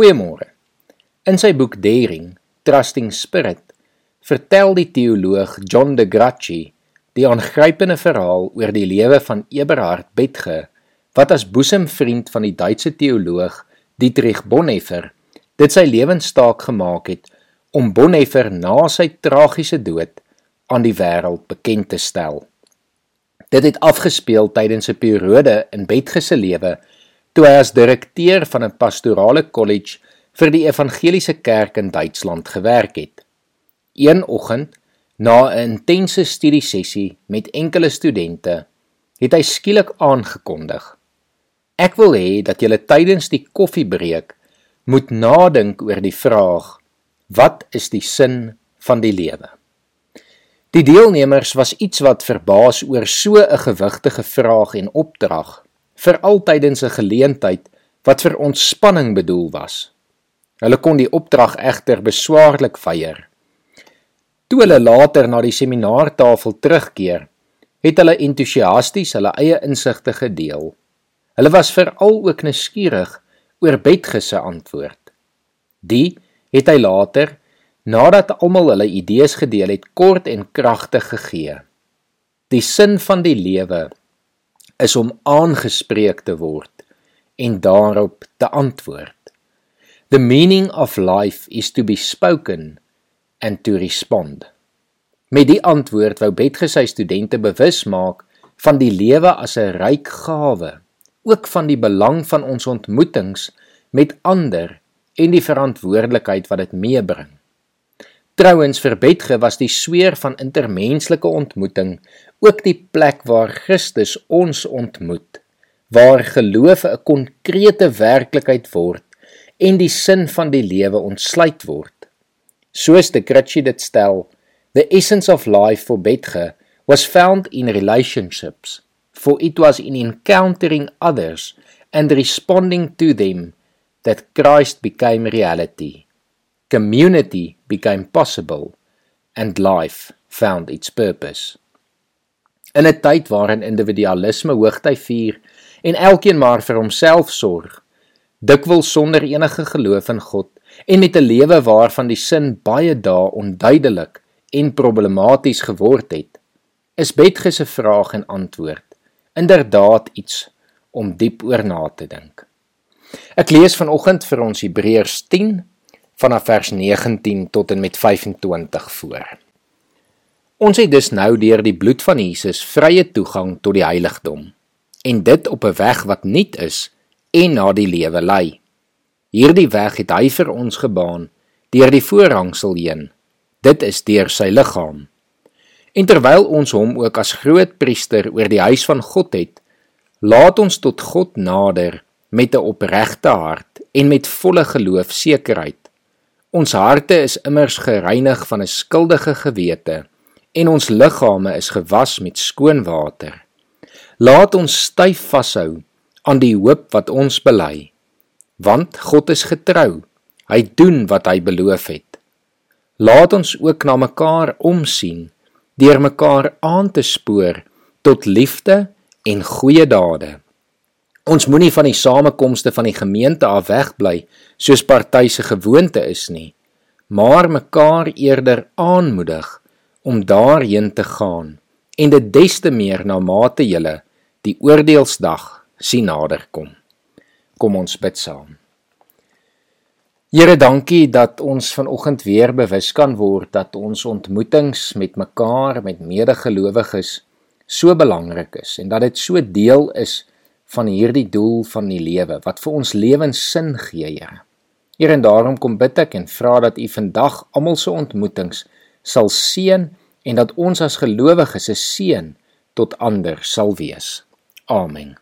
Goeiemôre. In sy boek Daring, Trusting Spirit, vertel die teoloog John de Gracchi die aangrypende verhaal oor die lewe van Eberhard Betge, wat as boesemvriend van die Duitse teoloog Dietrich Bonhoeffer dit sy lewenstaak gemaak het om Bonhoeffer na sy tragiese dood aan die wêreld bekend te stel. Dit het afgespeel tydens 'n periode in Betge se lewe toe hy as direkteur van 'n pastorale kollege vir die evangeliese kerk in Duitsland gewerk het. Een oggend, na 'n intense studiesessie met enkele studente, het hy skielik aangekondig: "Ek wil hê dat julle tydens die koffiebreek moet nadink oor die vraag: Wat is die sin van die lewe?" Die deelnemers was iets wat verbaas oor so 'n gewigtige vraag en opdrag, veral tydens 'n geleentheid wat vir ontspanning bedoel was. Hulle kon die opdrag egter beswaarlik weier. Toe hulle later na die seminaartafel terugkeer, het hulle entoesiasties hulle eie insigte gedeel. Hulle was veral ook nuuskierig oor Betge se antwoord. Die het hy later nadat almal hulle idees gedeel het, kort en kragtig gegee. Die sin van die lewe is om aangespreek te word en daarop te antwoord. The meaning of life is to be spoken and to respond. Met die antwoord wou Betge sy studente bewus maak van die lewe as 'n ryk gawe, ook van die belang van ons ontmoetings met ander en die verantwoordelikheid wat dit meebring. Trouwens vir Betge was die sweer van intermenslike ontmoeting ook die plek waar Christus ons ontmoet, waar geloof 'n konkrete werklikheid word en die sin van die lewe ontsluit word. Soos die Kritchie dit stel, the essence of life for Betge was found in relationships, for it was in encountering others and responding to them that Christ became reality community became possible and life found its purpose. In 'n tyd waarin individualisme hoogtyd vier en elkeen maar vir homself sorg, dikwels sonder enige geloof in God en met 'n lewe waarvan die sin baie dae onduidelik en problematies geword het, is Betge se vraag en antwoord inderdaad iets om diep oor na te dink. Ek lees vanoggend vir ons Hebreërs 10 vanaf vers 19 tot en met 25 voor. Ons het dus nou deur die bloed van Jesus vrye toegang tot die heiligdom en dit op 'n weg wat nuut is en na die lewe lei. Hierdie weg het hy vir ons gebaan deur die voorhangsel heen. Dit is deur sy liggaam. En terwyl ons hom ook as groot priester oor die huis van God het, laat ons tot God nader met 'n opregte hart en met volle geloof sekerheid Ons harte is immers gereinig van 'n skuldige gewete en ons liggame is gewas met skoon water. Laat ons styf vashou aan die hoop wat ons bely, want God is getrou. Hy doen wat hy beloof het. Laat ons ook na mekaar omsien, deur mekaar aan te spoor tot liefde en goeie dade. Ons moenie van die samekomste van die gemeente af wegbly soos party se gewoonte is nie, maar mekaar eerder aanmoedig om daarheen te gaan en dit des te meer na mate julle die oordeelsdag sien naderkom. Kom ons bid saam. Here, dankie dat ons vanoggend weer bewus kan word dat ons ontmoetings met mekaar, met medegelowiges so belangrik is en dat dit so deel is van hierdie doel van die lewe wat vir ons lewenssin gee, Here. Here en daarom kom bid ek en vra dat U vandag almal se ontmoetings sal seën en dat ons as gelowiges 'n seën tot ander sal wees. Amen.